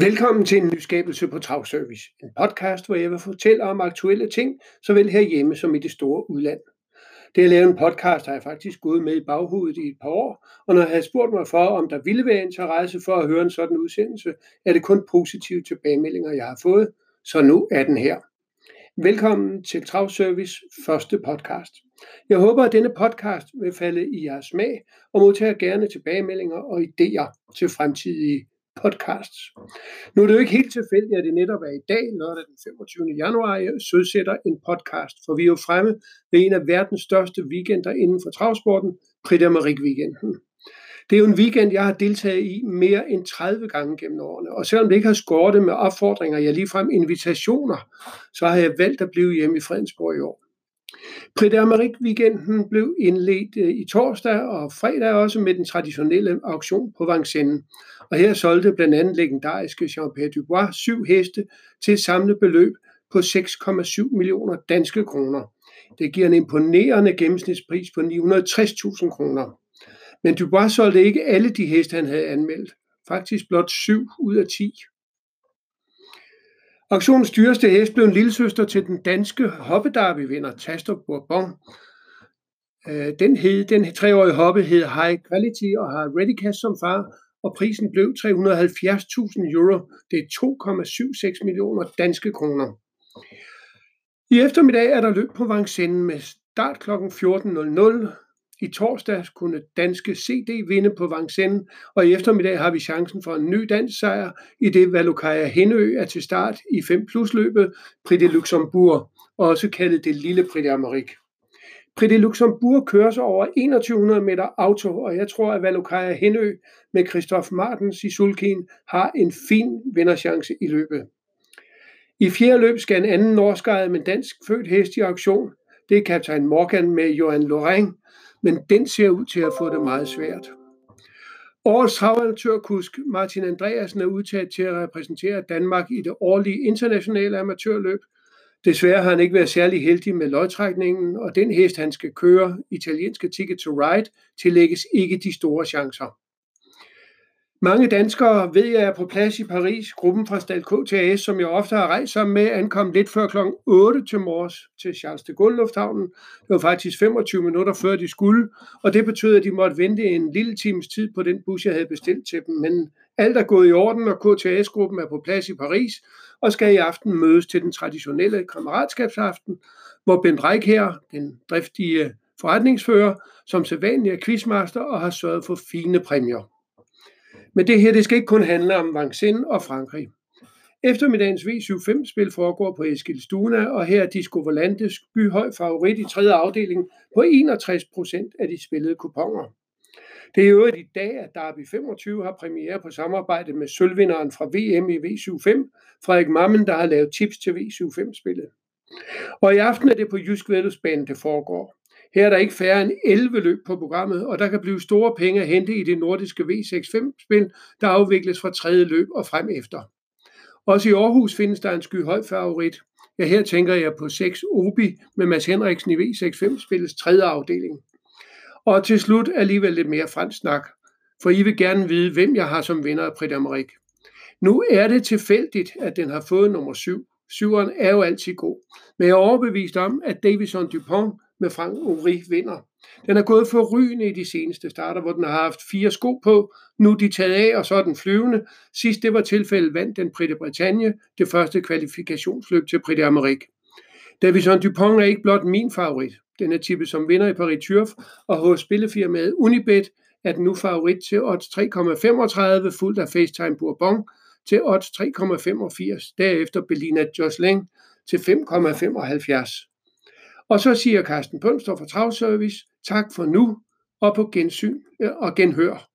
Velkommen til en nyskabelse på Travservice, en podcast, hvor jeg vil fortælle om aktuelle ting, såvel herhjemme som i det store udland. Det at lave en podcast har jeg faktisk gået med i baghovedet i et par år, og når jeg har spurgt mig for, om der ville være interesse for at høre en sådan udsendelse, er det kun positive tilbagemeldinger, jeg har fået, så nu er den her. Velkommen til Travservice første podcast. Jeg håber, at denne podcast vil falde i jeres smag, og modtager gerne tilbagemeldinger og idéer til fremtidige podcasts. Nu er det jo ikke helt tilfældigt, at det netop er i dag, lørdag den 25. januar, jeg sødsætter en podcast, for vi er jo fremme ved en af verdens største weekender inden for travsporten, Prix weekenden Det er jo en weekend, jeg har deltaget i mere end 30 gange gennem årene, og selvom det ikke har skåret med opfordringer, jeg ligefrem invitationer, så har jeg valgt at blive hjemme i Fredensborg i år. Prix weekenden blev indledt øh, i torsdag og fredag også med den traditionelle auktion på Vincennes. Og her solgte blandt andet legendariske Jean-Pierre Dubois syv heste til et samlet beløb på 6,7 millioner danske kroner. Det giver en imponerende gennemsnitspris på 960.000 kroner. Men Dubois solgte ikke alle de heste, han havde anmeldt. Faktisk blot 7 ud af 10. Auktionens dyreste hest blev en lille søster til den danske hoppedarby-vinder Tastrup Bourbon. Øh, den, hed, den treårige hoppe hed High Quality og har Redicast som far, og prisen blev 370.000 euro. Det er 2,76 millioner danske kroner. I eftermiddag er der løb på Vincennes med start kl. 14.00. I torsdags kunne danske CD vinde på Vincennes, og i eftermiddag har vi chancen for en ny dansk sejr, i det Valokaya Henø er til start i 5 plus løbet Prix de Luxembourg, også kaldet det lille Prix d'Amérique. Prix de Luxembourg kører sig over 2100 meter auto, og jeg tror, at Valokaya Henø med Christoph Martens i sulkin har en fin vinderchance i løbet. I fjerde løb skal en anden norskejede, med dansk født hest i auktion. Det er kaptajn Morgan med Johan Lorraine, men den ser ud til at få det meget svært. Årets travamatørkusk Martin Andreasen er udtaget til at repræsentere Danmark i det årlige internationale amatørløb – Desværre har han ikke været særlig heldig med lodtrækningen, og den hest, han skal køre, italienske Ticket to Ride, tillægges ikke de store chancer. Mange danskere ved jeg er på plads i Paris. Gruppen fra Stal KTAS, som jeg ofte har rejst sammen med, ankom lidt før kl. 8 til morges til Charles de Gaulle Lufthavnen. Det var faktisk 25 minutter før de skulle, og det betød, at de måtte vente en lille times tid på den bus, jeg havde bestilt til dem. Men alt er gået i orden, og KTAS-gruppen er på plads i Paris og skal i aften mødes til den traditionelle kammeratskabsaften, hvor Ben Reich her, den driftige forretningsfører, som sædvanlig er quizmaster og har sørget for fine præmier. Men det her, det skal ikke kun handle om Vincennes og Frankrig. Eftermiddagens V75-spil foregår på Eskilstuna, og her er Disco Volante skyhøj favorit i tredje afdeling på 61 procent af de spillede kuponer. Det er jo i dag, at Derby 25 har premiere på samarbejde med sølvvinderen fra VM i V75, Frederik Mammen, der har lavet tips til V75-spillet. Og i aften er det på Jysk Vældesbanen, det foregår. Her er der ikke færre end 11 løb på programmet, og der kan blive store penge at hente i det nordiske V65-spil, der afvikles fra tredje løb og frem efter. Også i Aarhus findes der en skyhøj favorit. Ja, her tænker jeg på 6 Obi med Mads Henriksen i V65-spillets tredje afdeling. Og til slut alligevel lidt mere fransk snak, for I vil gerne vide, hvem jeg har som vinder af Prix d'Amérique. Nu er det tilfældigt, at den har fået nummer 7. Syveren er jo altid god, men jeg er overbevist om, at Davison Dupont med Frank Uri vinder. Den er gået for rygende i de seneste starter, hvor den har haft fire sko på. Nu er de taget af, og så er den flyvende. Sidst det var tilfældet, vandt den Prite Bretagne det første kvalifikationsløb til Prite Amerik. Davison Dupont er ikke blot min favorit. Den er tippet som vinder i Paris Turf, og hos spillefirmaet Unibet er den nu favorit til odds 3,35, fuldt af FaceTime Bourbon til odds 3,85. Derefter Belina Jocelyn til 5,75. Og så siger Carsten Pømstrup fra Travservice, tak for nu og på gensyn og genhør.